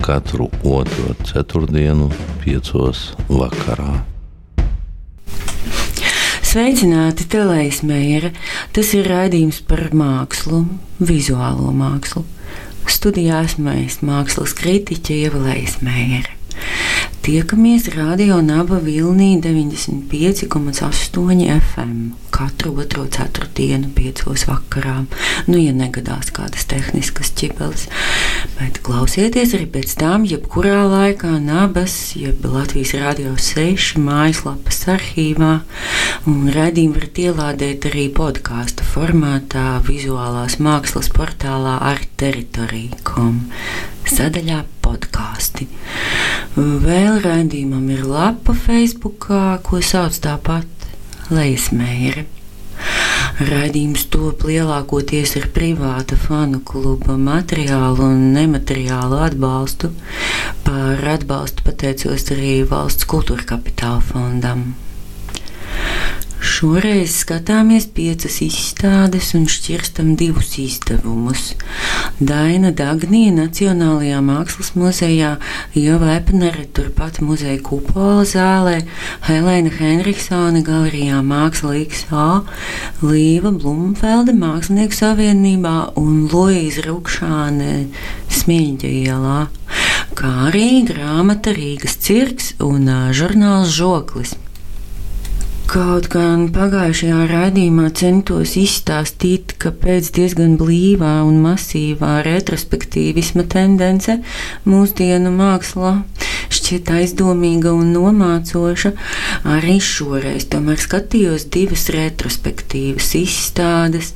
katru otro ceturtdienu, piecos vakarā. Sveicināti, Telējas Meijere! Tas ir raidījums par mākslu, vizuālo mākslu. Studijā esmu es, mākslas kritiķe Ievalējas Meijere. Tiekamies Radio Naba Vilnī 95,8 FM katru otro ceturtdienu, piecos vakarā. Nu, ja negadās kādas tehniskas ķibeles, bet klausieties arī pēc tam, jebkurā laikā Nabas, jeb Latvijas Radio 6 mājaslapas arhīvā, un raidījumu varat ielādēt arī podkāstu formātā vizuālās mākslas portālā ar teritoriju.com sadaļā podkāsti. Vēl raidījumam ir lapa Facebook, ko sauc tāpat Leismēra. Raidījums top lielākoties ar privāta fanu kluba materiālu un nemateriālu atbalstu. Par atbalstu pateicos arī Valsts kultūra kapitāla fondam. Šoreiz skatāmies piecas izstādes un šķirstam divus izdevumus. Daina Dagnija Nacionālajā Mākslas muzejā, Ieva Epnere turpat muzeja kupola zālē, Helēna Henriksone galerijā Māksla XA, Līva Blumfelde Mākslinieku savienībā un Loīza Rukšāne Smieņģa ielā, kā arī grāmata Rīgas cirks un žurnāls Žoklis. Kaut gan pagājušajā raidījumā centos izstāstīt, ka pēc diezgan blīvā un masīvā retrospektīvisma tendence mūsdienu mākslā šķiet aizdomīga un nomācoša, arī šoreiz tomēr skatījos divas retrospektīvas izstādes.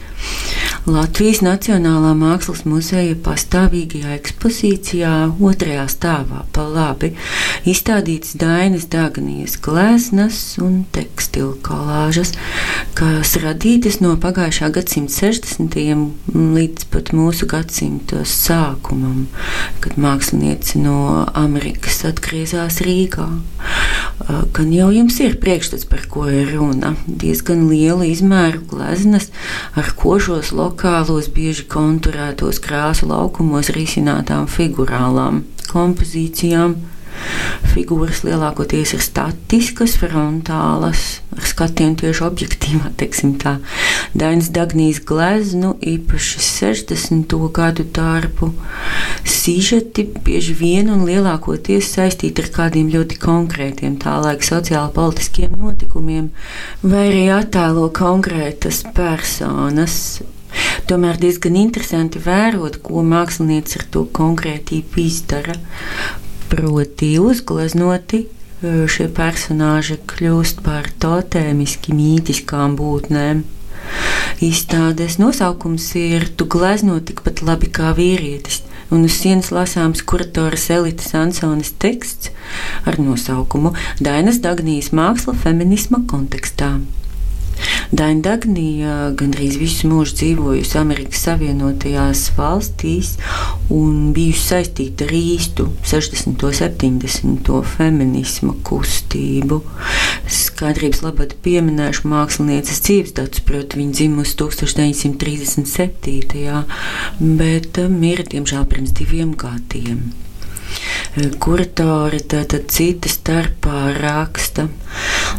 Latvijas Nacionālā Mākslas muzeja pastāvīgajā ekspozīcijā otrajā stāvā pa labi izstādīts Dainas Dagnijas gleznas un tekstilu kolāžas, kas radītas no pagājušā gadsimta 60. līdz pat mūsu gadsimta sākumam, kad mākslinieci no Amerikas atgriezās Rīgā. Gan jau jums ir priekšstats, par ko ir runa. Diezgan liela izmēra gleznas ar košos lokālos, bieži konturētos krāsu laukumos risinātām figurālām kompozīcijām. Figūras lielākoties ir statiskas, frontālas, ar skatienu tieši objektīvā. Dainas Dagnijas gleznu, īpaši 60. gadu darbu, sižeti bieži vien un lielākoties saistīti ar kādiem ļoti konkrētiem tā laika sociāla-politiskiem notikumiem, vai arī attēlo konkrētas personas, Tomēr diezgan interesanti vērot, ko mākslinieks ar to konkrētību izdara. Proti, uzgleznoti šie personāļi kļūst par totēmiski mītiskām būtnēm. Izstādes nosaukums ir Tu glezno tikpat labi kā vīrietis, un uz sienas lasāms kuratoras elites Ansonas teksts ar nosaukumu Dainas Dagnijas māksla feminisma kontekstā. Daina Dagnija gandrīz visu mūžu dzīvojusi Amerikas Savienotajās valstīs un bijusi saistīta ar īstu 60. un 70. feminisma kustību. Skaidrības labad pieminēšu mākslinieces dzīves datus, proti, viņa dzimusi 1937. bet mirra diemžēl pirms diviem gadiem. Kuratori tātad cita starpā raksta.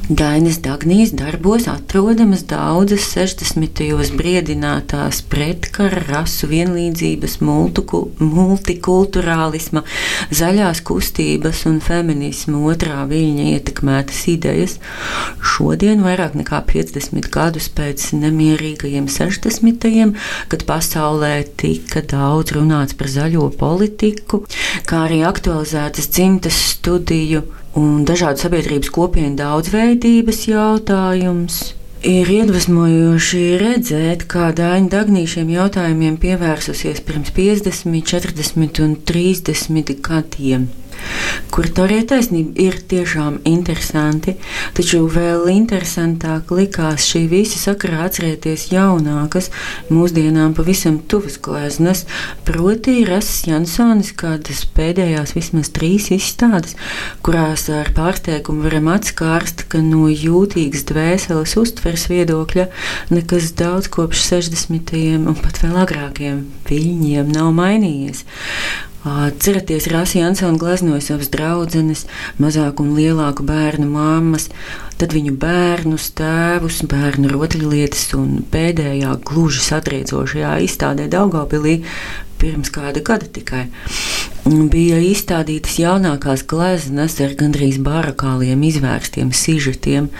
Dainas Dagnijas darbos atrodamas daudzas 60. briedinātās pretkara, rasu vienlīdzības, multikulturālisma, zaļās kustības un feminisma otrā viļņa ietekmētas idejas. Šodien, vairāk nekā 50 gadus pēc nemierīgajiem 60. kad pasaulē tika daudz runāts par zaļo politiku, kā arī aktualizētas dzimtas studiju un dažādu sabiedrības kopienu daudzveidības jautājums. Ir iedvesmojoši redzēt, kā Dāņu Dagnija šiem jautājumiem pievērsusies pirms 50, 40 un 30 gadiem kur Torija taisnība ir tiešām interesanti, taču vēl interesantāk likās šī visa sakarā atcerēties jaunākas, mūsdienām pavisam tuvas gleznas, proti Rasas Jansonis kādas pēdējās vismaz trīs izstādes, kurās ar pārsteigumu varam atskārst, ka no jūtīgas dvēseles uztveres viedokļa nekas daudz kopš 60. un pat vēl agrākiem viļņiem nav mainījies. Ceraties, Rāsija Jansona gleznoja savas draudzenes, mazāku un lielāku bērnu māmas, tad viņu bērnus, tēvus, bērnu rotaļlietas un pēdējā gluži satriecošajā izstādē Daugopilī pirms kāda gada tikai. Bija izstādītas jaunākās gleznas ar gandrīz barakāliem izvērstiem sižetiem,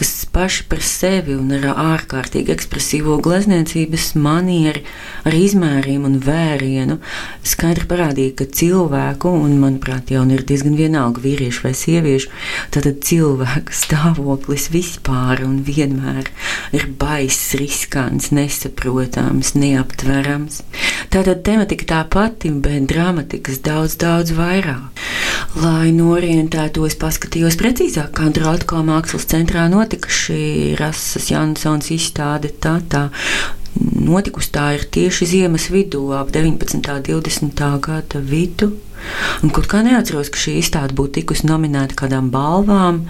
kas paši par sevi un ar ārkārtīgi ekspresīvo glezniecības manieri, ar izmēriem un vērienu skaidri parādīja, ka cilvēku, un manuprāt, jau ir diezgan vienalga vīriešu vai sieviešu, tad cilvēka stāvoklis vispār un vienmēr ir baiss, riskants, nesaprotams, neaptverams. Tātad tematika tā pati, bet dramatikas daudz, daudz vairāk. Lai norientētos, paskatījos precīzāk, kā Draudko mākslas centrā notika šī Rasas Jansons izstāde. Tā, tā notikusi tā ir tieši ziemas vidū, ap 19. un 20. gada vidu. Un kaut kā neatceros, ka šī izstāde būtu tikusi nominēta kādām balvām.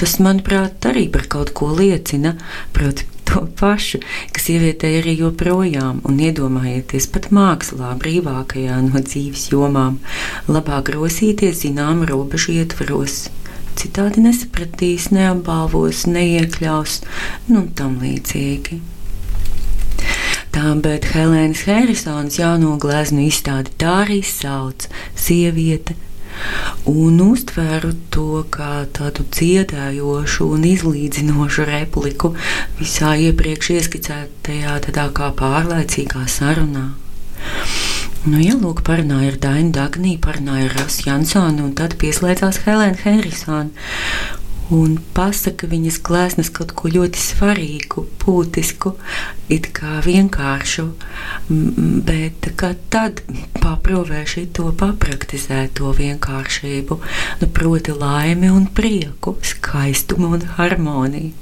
Tas, manuprāt, arī par kaut ko liecina. Proti, to pašu, kas sievietei arī joprojām, un iedomājieties, pat mākslā, brīvākajā no dzīves jomām, labāk rosīties zinām robežu ietvaros. Citādi nesapratīs, neapbalvos, neiekļaus, nu tam līdzīgi. Tā, bet Helēnas Harrisonas jauno gleznu izstādi tā arī sauc Sieviete un uztvēru to kā tādu dziedājošu un izlīdzinošu repliku visā iepriekš ieskicētajā tādā kā pārlaicīgā sarunā. Nu, ja lūk, parunāja ar Dainu Dagniju, parunāja ar Rasu Jansonu, un tad pieslēdzās Helēna Henrisona un pasaka viņas gleznas kaut ko ļoti svarīgu, būtisku, it kā vienkāršu, bet tad paprovērš to papraktizēt, to vienkāršību, nu, proti laimi un prieku, skaistumu un harmoniju.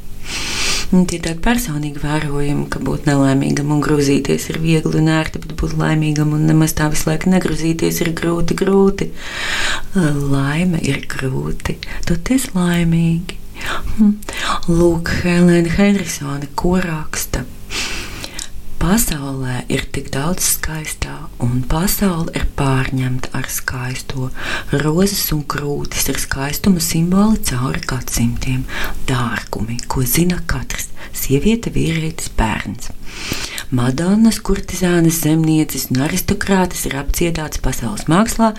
Un tie ir tādi personīgi vērojumi, ka būt nelaimīgam un grūzīties ir viegli un ērti, bet būt laimīgam un nemaz tā visu laiku negrūzīties ir grūti, grūti. Laime ir grūti, esi laimīgi. Hm. Lūk, Helēna Henrisone, ko raksta. Pasaulē ir tik daudz skaistā, un pasaule ir pārņemta ar skaisto. Rozes un krūtis ir skaistuma simboli cauri gadsimtiem, dārgumi, ko zina katrs - sieviete, vīrietis, bērns. Madonas, kurtizānes, zemnieces un aristokrātes ir apciedāts pasaules mākslā,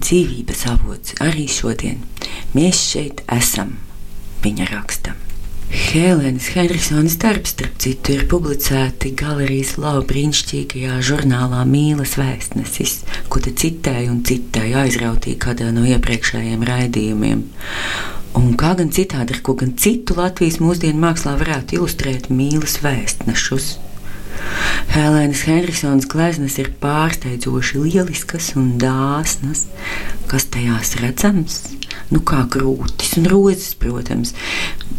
dzīvības avots arī šodien. Mēs šeit esam, viņa raksta. Hēlēnas Henrisonas darbs, starp citu, ir publicēti galerijas lava brīnišķīgajā žurnālā Mīlas vēstnesis, ko te citēju un citēju aizrautīju kādā no iepriekšējiem raidījumiem. Un kā gan citādi ar ko gan citu Latvijas mūsdienu mākslā varētu ilustrēt mīlas vēstnešus? Helēnas Henrisonas gleznas ir pārsteidzoši lieliskas un dāsnas, kas tajās redzams. Nu, kā krūtis un rozes, protams,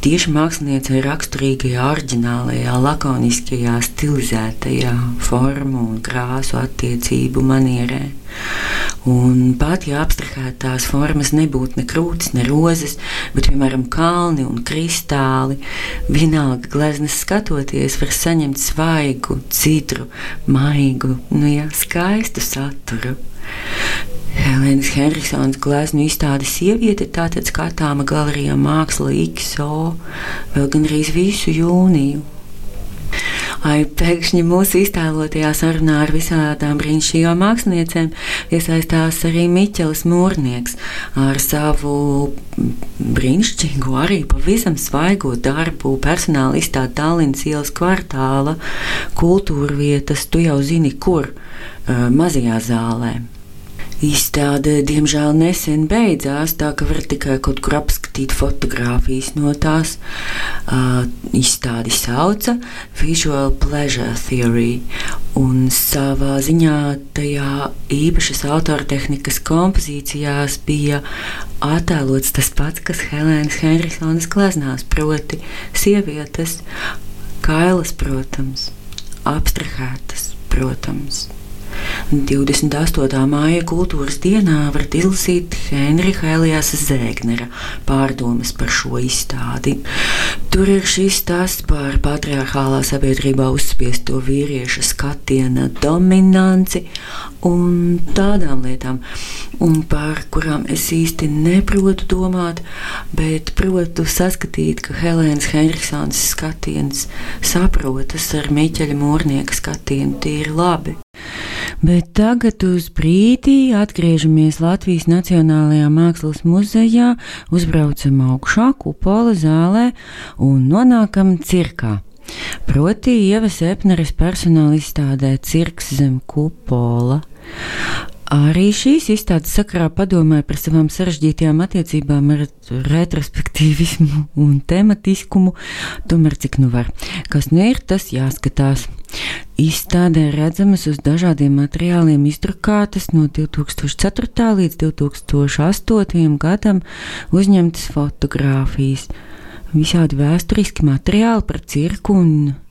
tieši māksliniecei raksturīgajā, oriģinālajā, lakoniskajā, stilizētajā formu un krāsu attiecību manierē. Un pat ja abstrahētās formas nebūtu ne krūtis, ne rozes, bet piemēram kalni un kristāli, vienalga gleznas skatoties, var saņemt svaigu, citru, maigu, nu jā, skaistu saturu. Helēnas Henriksons gleznu izstāde sieviete tātad skatāma galerijā Māksla XO vēl gandrīz visu jūniju. Ai, pēkšņi mūsu iztēlotajā sarunā ar visādām brīnišķīgām māksliniecēm iesaistās arī Miķels Mūrnieks ar savu brīnišķīgo, arī pavisam svaigo darbu personāla izstādi Tallinas ielas kvartāla kultūra vietas, tu jau zini, kur, mazajā zālē. Izstāde, diemžēl, nesen beidzās, tā ka var tikai kaut kur apskatīt fotogrāfijas no tās. Uh, izstādi sauca Visual Pleasure Theory, un savā ziņā tajā īpašas autortehnikas kompozīcijās bija attēlots tas pats, kas Helēnas Henrikssonas gleznās, proti sievietes, kailas, protams, abstrahētas, protams. 28. māja kultūras dienā varat izlasīt Henriha Elijasa Zēgnera pārdomas par šo izstādi. Tur ir šis stāsts par patriarchālā sabiedrībā uzspiesto vīrieša skatiena dominanci un tādām lietām, un par kurām es īsti neprotu domāt, bet protu saskatīt, ka Helēnas Henriksons skatiens saprotas ar Miķeļa Mūrnieka skatienu tīri labi. Bet tagad uz brīdi atgriežamies Latvijas Nacionālajā Mākslas muzejā, uzbraucam augšā, kupola zālē un nonākam cirkā. Proti, Ievas Epneres personāla izstādē Cirks zem kupola. Arī šīs izstādes sakarā padomāju par savām sarežģītajām attiecībām ar retrospektīvismu un tematiskumu, tomēr cik nu var. Kas nu ir, tas jāskatās. Izstādē redzamas uz dažādiem materiāliem izdrukātas no 2004. līdz 2008. gadam uzņemtas fotogrāfijas visādi vēsturiski materiāli par cirku un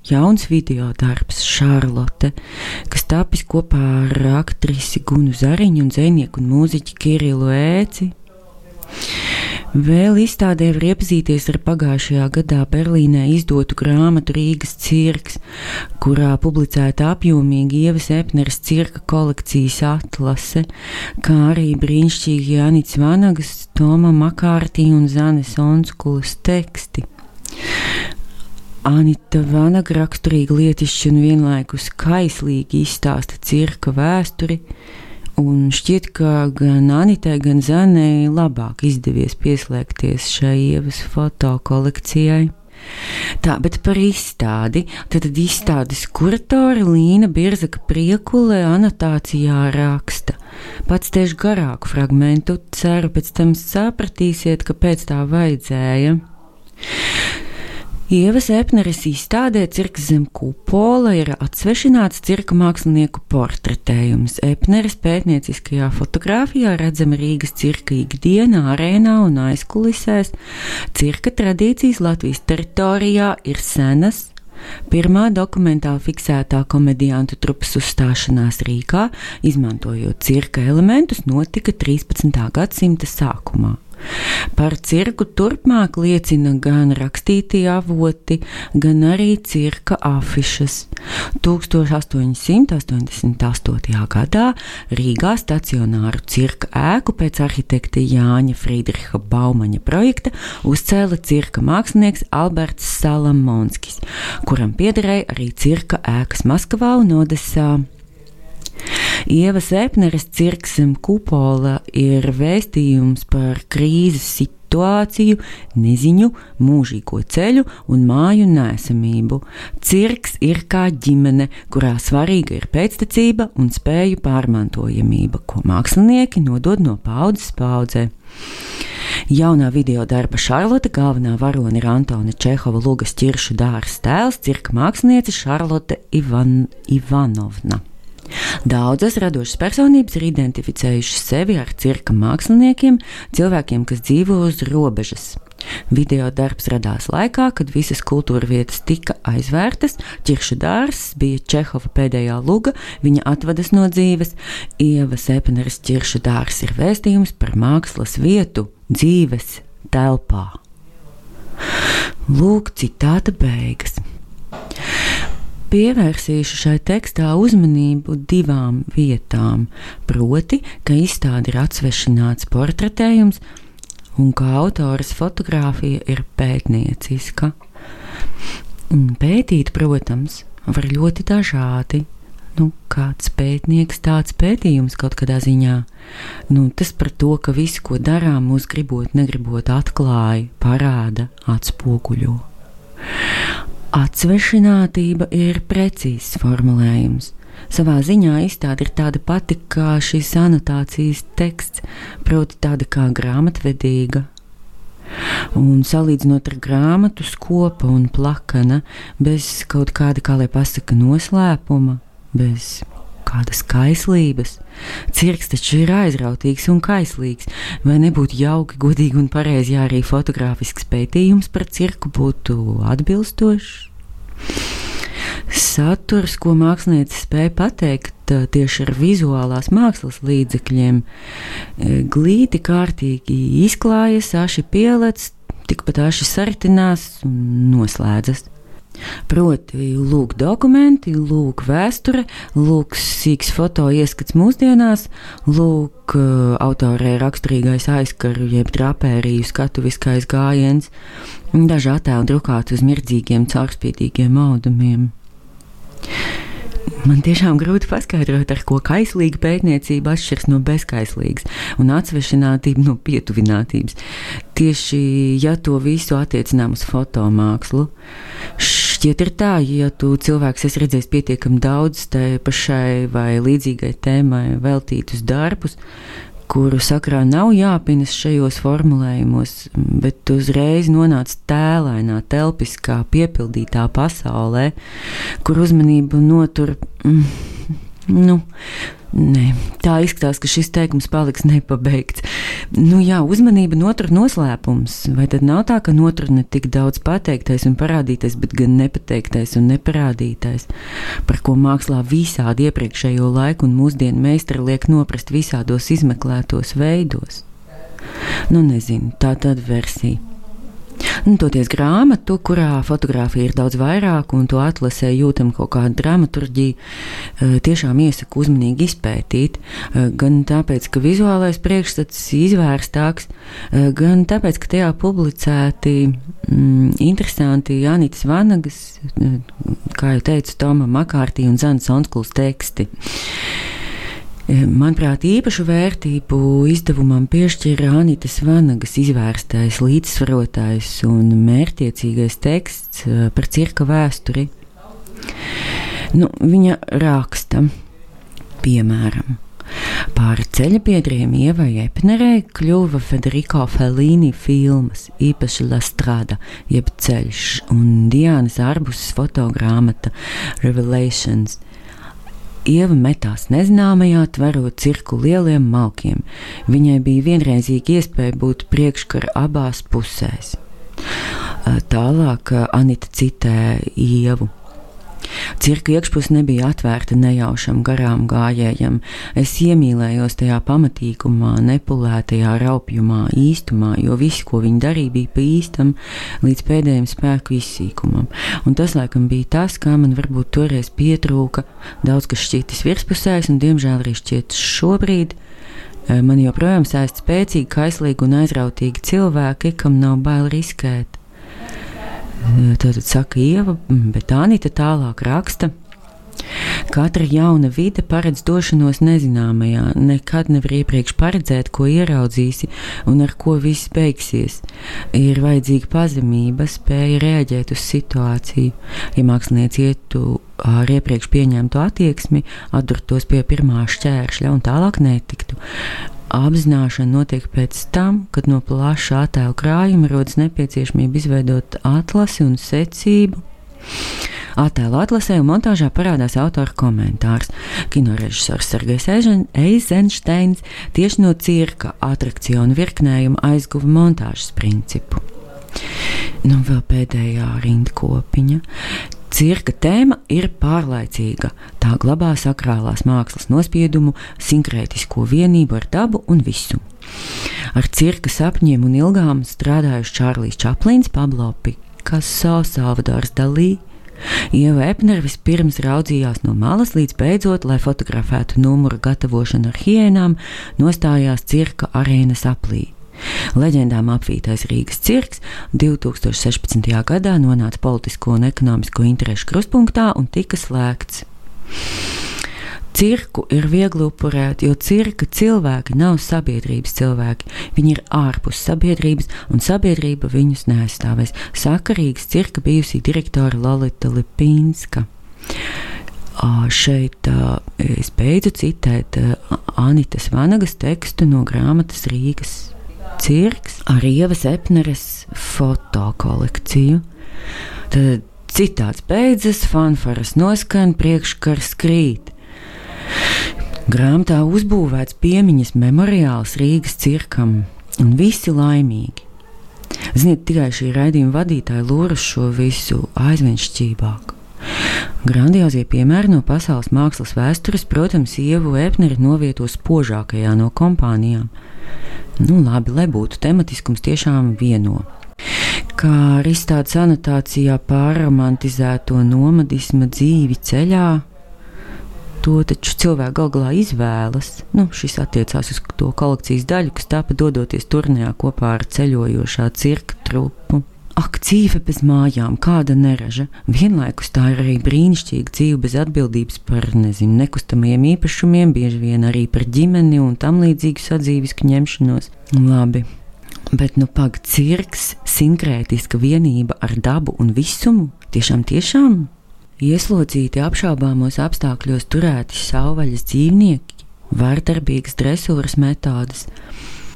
jauns video darbs Šarlote, kas tapis kopā ar aktrisi Gunu Zariņu un zvejnieku un mūziķi Kirilu Ēci. Vēl izstādē var iepazīties ar pagājušajā gadā Berlīnē izdotu grāmatu Rīgas cirks, kurā publicēta apjomīga Ievas Epneres cirka kolekcijas atlase, kā arī brīnišķīgi Janits Vanagas, Toma Makārtī un Zanes Onskulas teksti. Anita Vanaga raksturīgi lietišķi un vienlaikus kaislīgi izstāsta cirka vēsturi, Un šķiet, ka gan Anitai, gan Zanai labāk izdevies pieslēgties šai ievas fotokolekcijai. Tā, bet par izstādi. Tad izstādes kuratore Līna Birzaka priekule anotācijā raksta. Pats tieši garāku fragmentu, ceru, pēc tam sapratīsiet, kāpēc tā vajadzēja. Ievas Epneres izstādē Cirks zem kupola ir atsvešināts cirka mākslinieku portretējums. Epneres pētnieciskajā fotografijā redzama Rīgas cirka ikdiena, arēnā un aizkulisēs. Cirka tradīcijas Latvijas teritorijā ir senas, Pirmā dokumentāli fiksētā komediantu trupas uzstāšanās Rīgā, izmantojot cirka elementus, notika 13. gadsimta sākumā. Par cirku turpmāk liecina gan rakstītie avoti, gan arī cirka afišas. 1888. gadā Rīgā stacionāru cirka ēku pēc arhitekta Jāņa Friedriha Baumaņa projekta uzcēla cirka mākslinieks Alberts Salamonskis, kuram piederēja arī cirka ēkas Maskavā un Odesā. Ieva Sepneres cirksem kupola ir vēstījums par krīzes situāciju, neziņu, mūžīgo ceļu un māju nēsamību. Cirks ir kā ģimene, kurā svarīga ir pēctecība un spēju pārmantojamība, ko mākslinieki nodod no paudzes paudzē. Jaunā video darba Šarlote galvenā varone ir Antona Čehova Lugas ķiršu dārza tēls, cirka mākslinieca Šarlote Ivan, Ivanovna. Daudzas radošas personības ir identificējušas sevi ar cirka māksliniekiem, cilvēkiem, kas dzīvo uz robežas. Video darbs radās laikā, kad visas kultūra vietas tika aizvērtas, ķiršu dārzs bija Čehova pēdējā luga, viņa atvadas no dzīves, Ieva Sepeneres ķiršu dārzs ir vēstījums par mākslas vietu dzīves telpā. Lūk, citāta beigas pievērsīšu šai tekstā uzmanību divām vietām. Proti, ka izstāde ir atsvešināts portretējums un ka autoras fotografija ir pētnieciska. Pētīt, protams, var ļoti dažādi. Nu, kāds pētnieks, tāds pētījums kaut kādā ziņā. Nu, tas par to, ka viss, ko darām, mūs gribot, negribot, atklāja, parāda, atspoguļo. Atsvešinātība ir precīzs formulējums. Savā ziņā izstāde ir tāda pati kā šīs anotācijas teksts, proti, tāda kā grāmatvedīga. Un salīdzinot ar grāmatu, skopa un plakana, bez kaut kāda, kā lai pasaka, noslēpuma, bez kādas kaislības. Cirks taču ir aizrautīgs un kaislīgs, vai nebūtu jauki, godīgi un pareizi, ja arī fotografisks pētījums par cirku būtu atbilstošs? Saturs, ko mākslinieci spēja pateikt tieši ar vizuālās mākslas līdzekļiem, glīti kārtīgi izklājas, aši pielec, tikpat aši sartinās un noslēdzas. Proti, lūk, dokumenti, lūk, vēsture, lūk, sīks foto ieskats mūsdienās, lūk, autorē raksturīgais aizkaru, jeb drapēriju skatuviskais gājiens, daži attēli drukāti uz mirdzīgiem, caurspīdīgiem audumiem. Man tiešām grūti paskaidrot, ar ko kaislīga pētniecība atšķiras no bezkaislīgas un atsvešinātība no pietuvinātības. Tieši ja to visu attiecinām uz fotomākslu, šķiet ir tā, ja tu cilvēks esi redzējis pietiekami daudz tai pašai vai līdzīgai tēmai veltītus darbus, kuru sakrā nav jāpinas šajos formulējumos, bet uzreiz nonāca tēlainā, telpiskā, piepildītā pasaulē, kur uzmanību notur. Mm, nu, Nē, tā izskatās, ka šis teikums paliks nepabeigts. Nu, jā, uzmanība notur noslēpums. Vai tad nav tā, ka notur ne tik daudz pateiktais un parādītais, bet gan nepateiktais un neparādītais, par ko mākslā visādi iepriekšējo laiku un mūsdienu meistari liek noprast visādos izmeklētos veidos? Nu, nezinu, tā tad versija. Nu, toties grāmatu, kurā fotografija ir daudz vairāk, un to atlasē jūtam kaut kādu dramaturģiju, eh, tiešām iesaku uzmanīgi izpētīt. Eh, gan tāpēc, ka vizuālais priekšstats izvērstāks, eh, gan tāpēc, ka tajā publicēti mm, interesanti Jānis Vanagas, kā jau teicu, Toma Makārtī un Zanas Onskuls teksti. Manuprāt, īpašu vērtību izdevumam piešķīra Anitas Vanagas izvērstais, līdzsvarotais un mērķiecīgais teksts eh, par cirka vēsturi. Nu, viņa raksta, piemēram, Pār ceļa biedriem Ievai Epnerei kļuva Federico Fellini filmas, īpaši La Strada, jeb ceļš, un Diānas Arbusas fotogrāmata Revelations – Ieva metās nezināmajā, tverot cirku lieliem malkiem. Viņai bija vienreizīga iespēja būt priekškara abās pusēs. Tālāk Anita citē Ievu. Cirka iekšpusē nebija atvērta nejaušam garām gājējam. Es iemīlējos tajā pamatīgumā, nepulētajā raupjumā, īstumā, jo viss, ko viņi darīja, bija pa īstam līdz pēdējiem spēku izsīkumam. Un tas, laikam, bija tas, kā man varbūt toreiz pietrūka. Daudz kas šķitis virspusējs, un diemžēl arī šķiet šobrīd. Eh, man joprojām saist spēcīgi, kaislīgi un aizrautīgi cilvēki, kam nav bail riskēt. Tātad saka Ieva, bet Anita tālāk raksta. Katra jauna vide paredz došanos nezināmajā. Nekad nevar iepriekš paredzēt, ko ieraudzīsi un ar ko viss beigsies. Ir vajadzīga pazemība, spēja reaģēt uz situāciju. Ja mākslinieci ietu ar iepriekš pieņemtu attieksmi, atdurtos pie pirmā šķēršļa un tālāk netiktu. Apzināšana notiek pēc tam, kad no plaša attēlu krājuma rodas nepieciešamība izveidot atlasi un secību. Attēlu atlasē un montāžā parādās autora komentārs. Kinorežisors Sergejs Eizensteins tieši no cirka atrakcionu virknējuma aizguva montāžas principu. Nu, vēl pēdējā rindkopiņa. Cirka tēma ir pārlaicīga. Tā glabā sakrālās mākslas nospiedumu, sinkrētisko vienību ar dabu un visu. Ar cirka sapņiem un ilgām strādājuši Čārlis Čaplins, Pablo Picasso, Salvadors Dalī. Ieva Epner vispirms raudzījās no malas, līdz beidzot, lai fotografētu numuru gatavošanu ar hienām, nostājās cirka arēnas aplī. Leģendām apvītais Rīgas cirks 2016. gadā nonāca politisko un ekonomisko interešu krustpunktā un tika slēgts. Cirku ir viegli upurēt, jo cirka cilvēki nav sabiedrības cilvēki. Viņi ir ārpus sabiedrības, un sabiedrība viņus neaizstāvēs. Saka Rīgas cirka bijusī direktore Lolita Lipīnska. Šeit es beidzu citēt Anitas Vanagas tekstu no grāmatas Rīgas cirks ar Ievas Epneres fotokolekciju. Tad citāts beidzas, fanfaras noskan, priekškars krīt. Grāmatā uzbūvēts piemiņas memoriāls Rīgas cirkam, un visi laimīgi. Ziniet, tikai šī raidījuma vadītāja lūras šo visu aizvien šķībāk. Grandiozie piemēri no pasaules mākslas vēstures, protams, Ievu Epneri novieto spožākajā no kompānijām. Nu, labi, lai būtu tematiskums tiešām vieno. Kā arī izstādes anotācijā pārromantizēto nomadisma dzīvi ceļā, to taču cilvēki gal galā izvēlas. Nu, šis attiecās uz to kolekcijas daļu, kas tāpa dodoties turnīrā kopā ar ceļojošā cirka trupu. Ak, dzīve bez mājām, kāda neraža. Vienlaikus tā ir arī brīnišķīga dzīve bez atbildības par, nezinu, nekustamajiem īpašumiem, bieži vien arī par ģimeni un tam līdzīgu sadzīvisku ņemšanos. Labi, bet nu pag cirks, sinkrētiska vienība ar dabu un visumu, tiešām, tiešām ieslodzīti apšaubāmos apstākļos turēti savvaļas dzīvnieki, vardarbīgas dresūras metodas.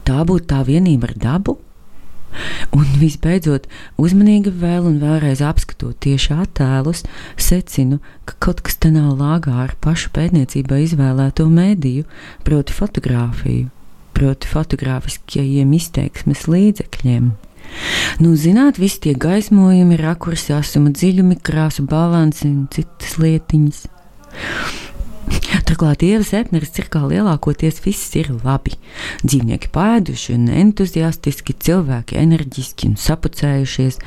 Tā būtu tā vienība ar dabu? Un visbeidzot, uzmanīgi vēl un vēlreiz apskatot tieši attēlus, secinu, ka kaut kas te nav lāgā ar pašu pētniecībā izvēlēto mēdīju, proti fotografiju, proti fotogrāfiskajiem izteiksmes līdzekļiem. Nu, zināt, visi tie gaismojumi, rakursi, asuma dziļumi, krāsu balanci un citas lietiņas. Turklāt Ievas Epneris cirkā lielākoties viss ir labi. Dzīvnieki pēduši un entuziastiski, cilvēki enerģiski un sapucējušies.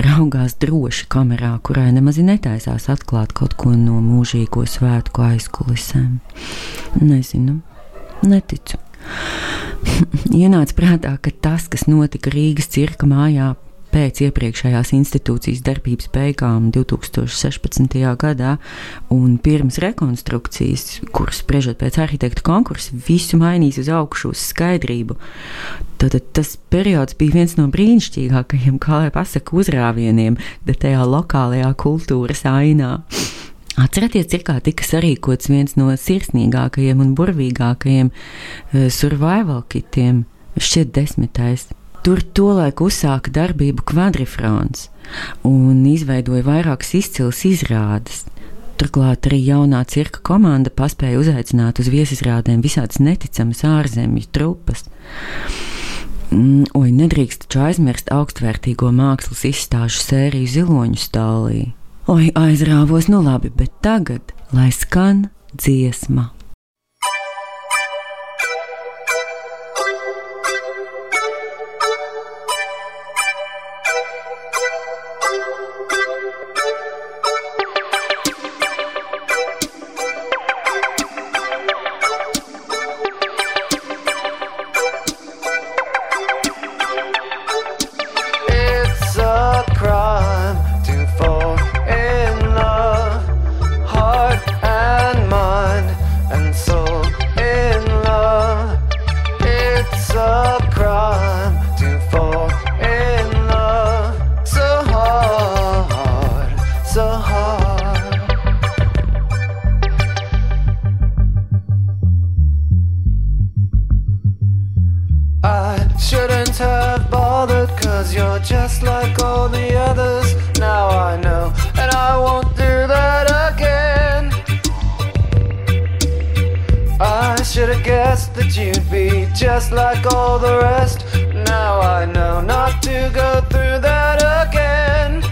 Raugās droši kamerā, kurai nemaz netaisās atklāt kaut ko no mūžīgo svētku aizkulisēm. Nezinu, neticu. Ienāca prātā, ka tas, kas notika Rīgas cirka mājā pēc iepriekšējās institūcijas darbības beigām 2016. gadā un pirms rekonstrukcijas, kuras spriežot pēc arhitektu konkursa, visu mainīs uz augšu, uz skaidrību. Tad tas periods bija viens no brīnišķīgākajiem, kā lai pasaka, uzrāvieniem tajā lokālajā kultūras ainā. Atcerieties, cik tika sarīkots viens no sirsnīgākajiem un burvīgākajiem uh, survival kitiem, šķiet, desmitais. Tur tolaik uzsāka darbību kvadrifrons un izveidoja vairākas izcilas izrādes. Turklāt arī jaunā cirka komanda paspēja uzaicināt uz viesizrādēm visādas neticamas ārzemju trupas. Mm, oi, nedrīkst taču aizmirst augstvērtīgo mākslas izstāžu sēriju ziloņu stālī. Oi, aizrāvos, nu labi, bet tagad lai skan dziesma. guessed that you'd be just like all the rest. Now I know not to go through that again.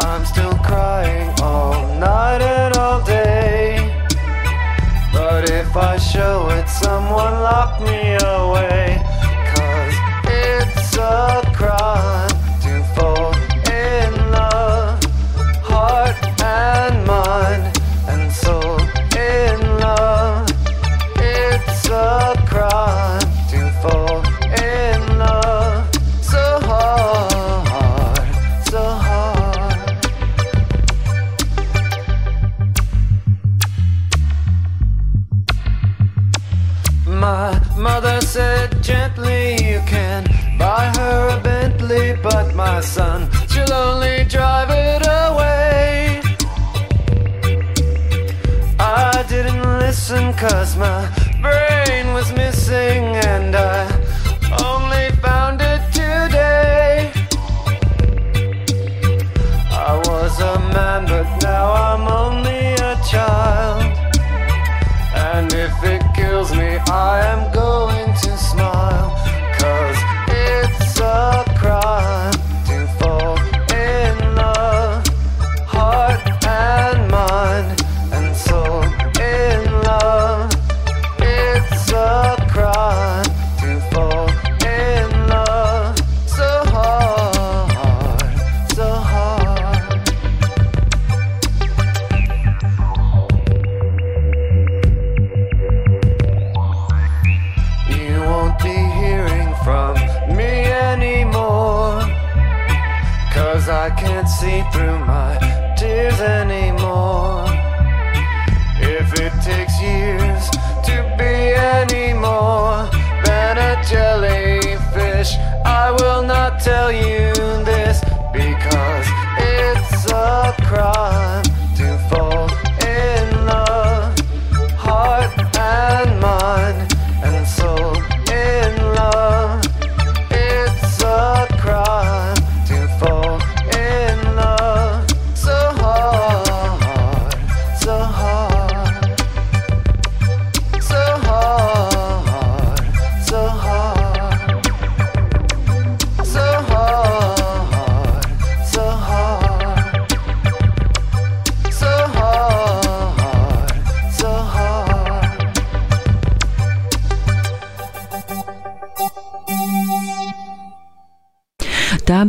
I'm still crying all night and all day. But if I show it, someone lock me away.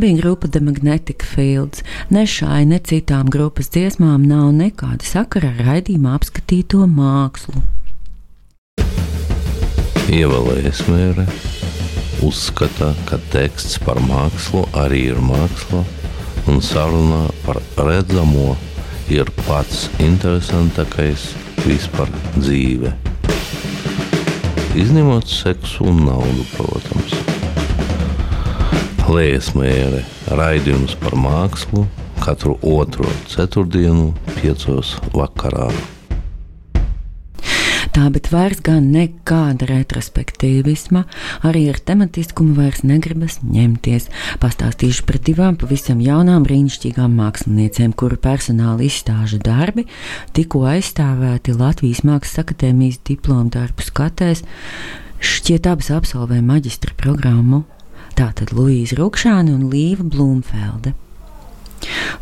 Bija grupa The Magnetic Fields. Ne šai, ne citām grupas dziesmām nav nekāda sakara ar raidījumā apskatīto mākslu. Ievēlējies mēre uzskata, ka teksts par mākslu arī ir māksla, un saruna par redzamo ir pats interesantākais vispār dzīve. Izņemot seksu un naudu, protams. Lējas mēre raidījums par mākslu katru otro ceturtdienu, piecos vakarā. Tā, bet vairs gan nekāda retrospektīvisma, arī ar tematiskumu vairs negribas ņemties. Pastāstīšu par divām pavisam jaunām brīnišķīgām māksliniecēm, kuru personāla izstāžu darbi tikko aizstāvēti Latvijas Mākslas akadēmijas diplomu darbu skatēs. Šķiet, abas absolvē maģistra programmu. Tātad Luīza Rukšāne un Līva Blūmfelde.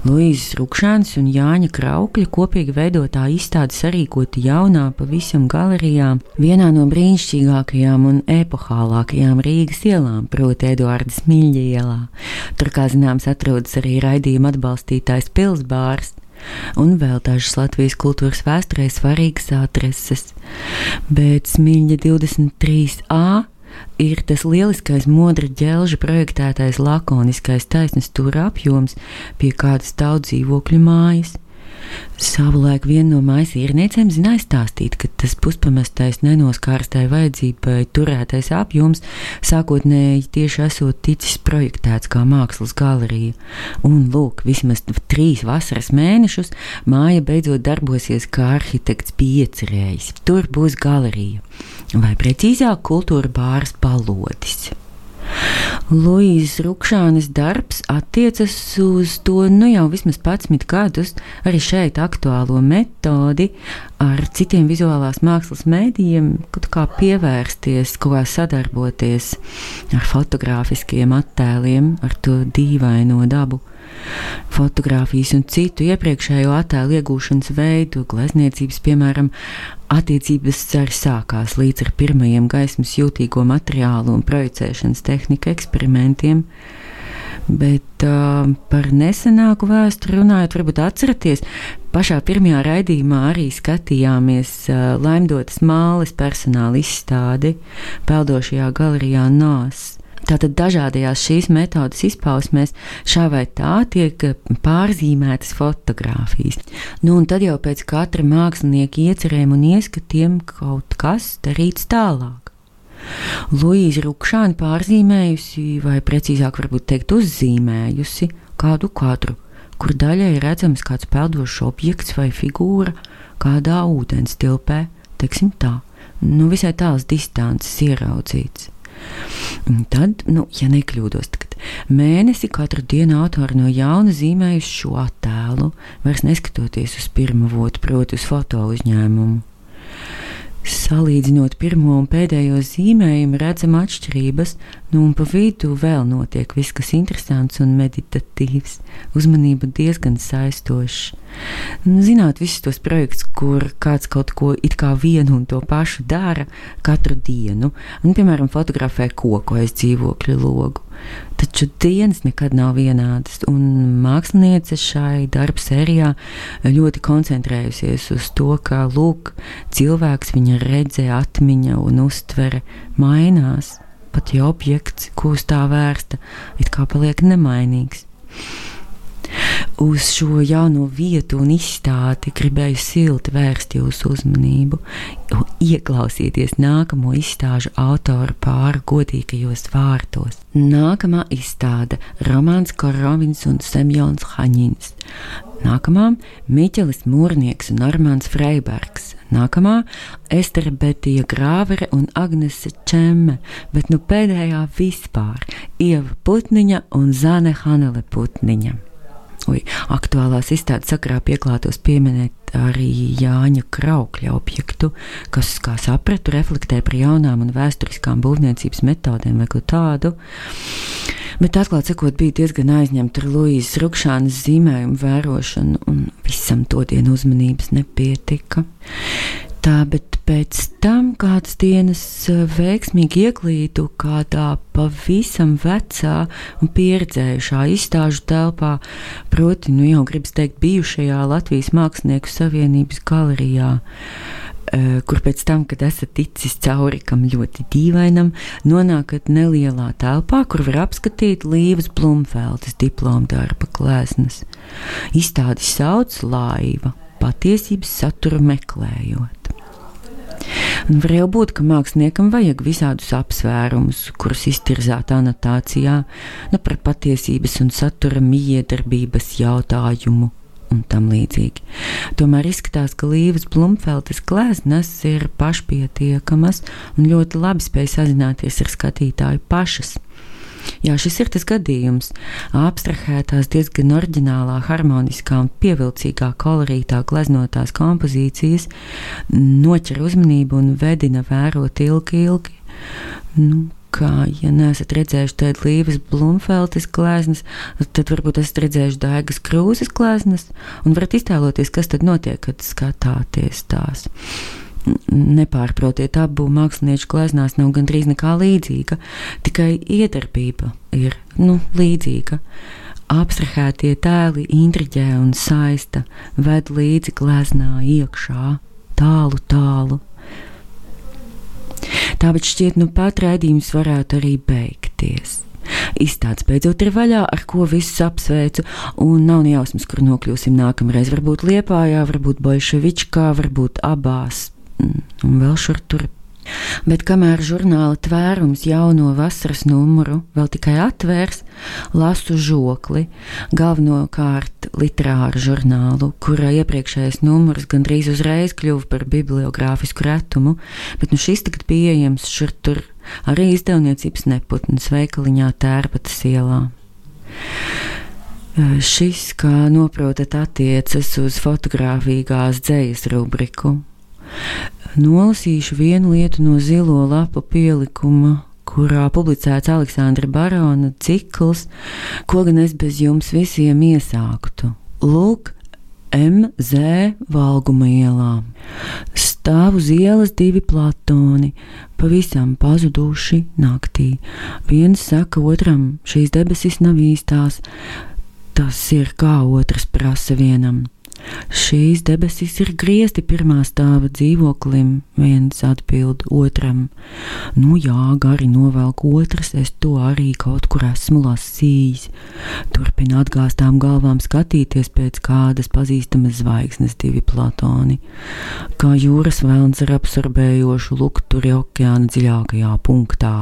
Luīzes Rukšāns un Jāņa Kraukļa kopīgi veidotā izstāde sarīkota jaunā pavisam galerijā, vienā no brīnišķīgākajām un epohālākajām Rīgas ielām, proti Eduardas Miļļa ielā. Tur, kā zināms, atrodas arī raidījuma atbalstītājs Pilsbārs. Un vēl dažas Latvijas kultūras vēsturē svarīgas adreses. Bet Smilģa 23a ir tas lieliskais modra ģelža projektētais lakoniskais taisnes stūra apjoms pie kādas daudz dzīvokļu mājas. Savulaik viena no mājas īrniecēm zināja stāstīt, ka tas puspamestais nenoskārstai vajadzībai turētais apjoms sākotnēji tieši esot ticis projektēts kā mākslas galerija. Un, lūk, vismaz trīs vasaras mēnešus māja beidzot darbosies kā arhitekts piecerējis. Tur būs galerija, vai precīzāk kultūra bārs palodis. Luīzes Rukšānes darbs attiecas uz to nu jau vismaz 11 gadus, arī šeit aktuālo metodi ar citiem vizuālās mākslas mēdījiem, kaut kā pievērsties, kaut kā sadarboties ar fotografiskiem attēliem, ar to dīvaino dabu. Fotogrāfijas un citu iepriekšējo attēlu iegūšanas veidu, glezniecības, piemēram, attiecības arī sākās līdz ar pirmajiem gaismas jūtīgo materiālu un projicēšanas tehnika eksperimentiem. Bet uh, par nesenāku vēsturi runājot, varbūt atceraties, pašā pirmajā raidījumā arī skatījāmies uh, Laimdotas māles personāla izstādi peldošajā galerijā Nās. Tātad dažādajās šīs metodas izpausmēs šā vai tā tiek pārzīmētas fotogrāfijas. Nu, un tad jau pēc katra mākslinieka iecerēm un ieskatiem kaut kas darīts tālāk. Luīza Rukšāna pārzīmējusi, vai precīzāk varbūt teikt uzzīmējusi kādu kadru, kur daļai redzams kāds peldošs objekts vai figūra kādā ūdens tilpē, teiksim tā, nu, visai tāls distances ieraudzīts. Un tad, nu, ja nekļūdos, tad mēnesi katru dienu autori no jauna zīmējuši šo attēlu, vairs neskatoties uz pirmo votu, proti, uz foto uzņēmumu. Salīdzinot pirmo un pēdējo zīmējumu, redzam atšķirības, nu un pa vidu vēl notiek viss, kas interesants un meditatīvs, uzmanība diezgan saistošs. Nu, zināt, visus tos projektus, kur kāds kaut ko it kā vienu un to pašu dara katru dienu, un, piemēram, fotografē koku aiz dzīvokļa logu. Taču dienas nekad nav vienādas, un māksliniece šai darba sērijā ļoti koncentrējusies uz to, kā lūk, cilvēks viņa redzē, atmiņa un uztvere mainās. Pat ja objekts, ko uz tā vērsta, it kā paliek nemainīgs. Uz šo jauno vietu un izstādi gribēju silti vērst jūsu uzmanību. Ieklausieties nākamo izstāžu autora pāri godīgajos vārtos. Nākamā izstāde - Romanis Korovins un Semjons Haņins. Nākamā - Miķelis Mūrnieks un Armāns Freibergs. Nākamā - Estere Betija Grāvere un Agnese Čemme, bet nu pēdējā vispār - Ieva Putniņa un Zane Hanele Putniņa. Ui, aktuālās izstādes sakrā pieklātos pieminēt arī Jāņa Kraukļa objektu, kas, kā sapratu, reflektē par jaunām un vēsturiskām būvniecības metodēm vai ko tādu. Bet atklāt sakot, bija diezgan aizņemta ar Luīzes Rukšānas zīmējumu vērošanu, un visam to dienu uzmanības nepietika tā, bet pēc tam kādas dienas eh, veiksmīgi ieklīdu kādā pavisam vecā un pieredzējušā izstāžu telpā, proti, nu jau gribas teikt, bijušajā Latvijas Mākslinieku Savienības galerijā eh, kur pēc tam, kad esat ticis cauri kam ļoti dīvainam, nonākat nelielā telpā, kur var apskatīt Līvas Blumfeldes diplomu darba klēsnes. Izstādi sauc laiva, patiesības saturu meklējot. Un var jau būt, ka māksliniekam vajag visādus apsvērumus, kurus iztirzāt anotācijā, nu par patiesības un satura miedarbības jautājumu un tam līdzīgi. Tomēr izskatās, ka Līves Blumfeltes gleznas ir pašpietiekamas un ļoti labi spēj sazināties ar skatītāju pašas. Jā, šis ir tas gadījums. Abstrahētās, diezgan oriģinālā, harmoniskā un pievilcīgā kolorītā gleznotās kompozīcijas noķer uzmanību un vedina vērot ilgi, ilgi. Nu, kā, ja neesat redzējuši tādu Līves Blūmfeltes gleznas, tad varbūt esat redzējuši Daigas Krūzes gleznas un varat iztēloties, kas tad notiek, kad skatāties tās nepārprotiet, abu mākslinieku gleznās nav gandrīz nekā līdzīga, tikai iedarbība ir nu, līdzīga. Abstrahētie tēli intriģē un saista, ved līdzi gleznā iekšā, tālu, tālu. Tāpēc šķiet, nu pat raidījums varētu arī beigties. Izstādes beidzot ir vaļā, ar ko visus apsveicu, un nav nejausmas, kur nokļūsim nākamreiz. Varbūt Liepājā, varbūt Bolševičkā, varbūt abās un vēl šur tur. Bet kamēr žurnāla tvērums jauno vasaras numuru vēl tikai atvērs, lasu žokli, galvenokārt literāru žurnālu, kura iepriekšējais numurs gandrīz uzreiz kļuva par bibliogrāfisku retumu, bet nu šis tagad pieejams šur tur arī izdevniecības neputnes veikaliņā Tērbatas ielā. Šis, kā noprotat, attiecas uz fotografīgās dzējas rubriku Nolasīšu vienu lietu no zilo lapu pielikuma, kurā publicēts Aleksandra Barona cikls, ko gan es bez jums visiem iesāktu. Lūk, MZ Valguma ielā. Stāv uz ielas divi platoni, pavisam pazuduši naktī. Viens saka otram, šīs debesis nav īstās, tas ir kā otrs prasa vienam. Šīs debesis ir griezti pirmā stāva dzīvoklim, viens atbild otram. Nu jā, gari novelk otrs, es to arī kaut kur esmu lasījis. Turpina atgāstām galvām skatīties pēc kādas pazīstamas zvaigznes divi platoni. Kā jūras vēlns ar absorbējošu lukturi okeāna dziļākajā punktā,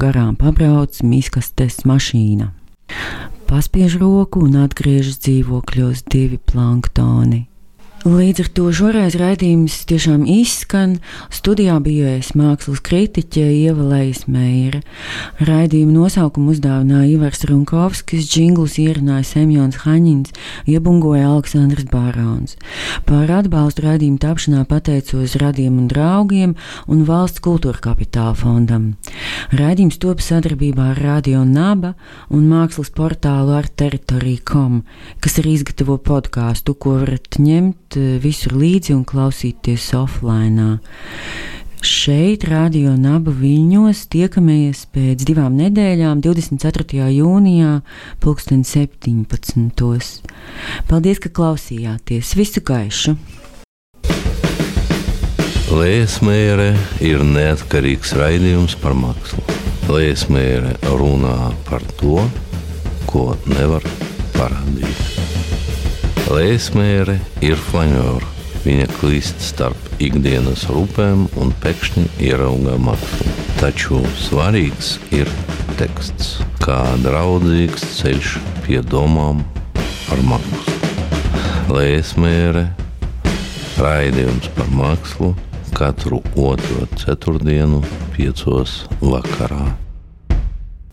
garām pabrauc miskastes mašīna paspiež roku un atgriežas dzīvokļos divi planktoni. Līdz ar to šoreiz raidījums tiešām izskan. Studijā bija es mākslas kritiķe Ieva Leismēra. Raidījuma nosaukumu uzdāvināja Ivars Runkovskis, džinglus ierunāja Semjons Haņins, iebungoja Aleksandrs Bārāns. Par atbalstu raidījuma tapšanā pateicos radiem un draugiem un valsts kultūra kapitāla fondam. Raidījums top sadarbībā ar Radio Naba un mākslas portālu ar teritoriju.com, kas arī izgatavo podkāstu, ko varat ņemt Eh, visur līdzi un klausīties offline. Šeit, Radio Naba Viļņos, tiekamies pēc divām nedēļām, 24. jūnijā, 2017. Paldies, ka klausījāties! Visu gaišu! Liesmēra ir neatkarīgs raidījums par mākslu. Liesmēra runā par to, ko nevar parādīt. Lēsmēre ir flanēra. Viņa klīst starp ikdienas rūpēm un pēkšņi ierauga mākslu. Taču svarīgs ir teksts, kā draudzīgs ceļš pie domām par mākslu. Lēsmēre raidījums par mākslu katru otro ceturtdienu, piecos vakarā.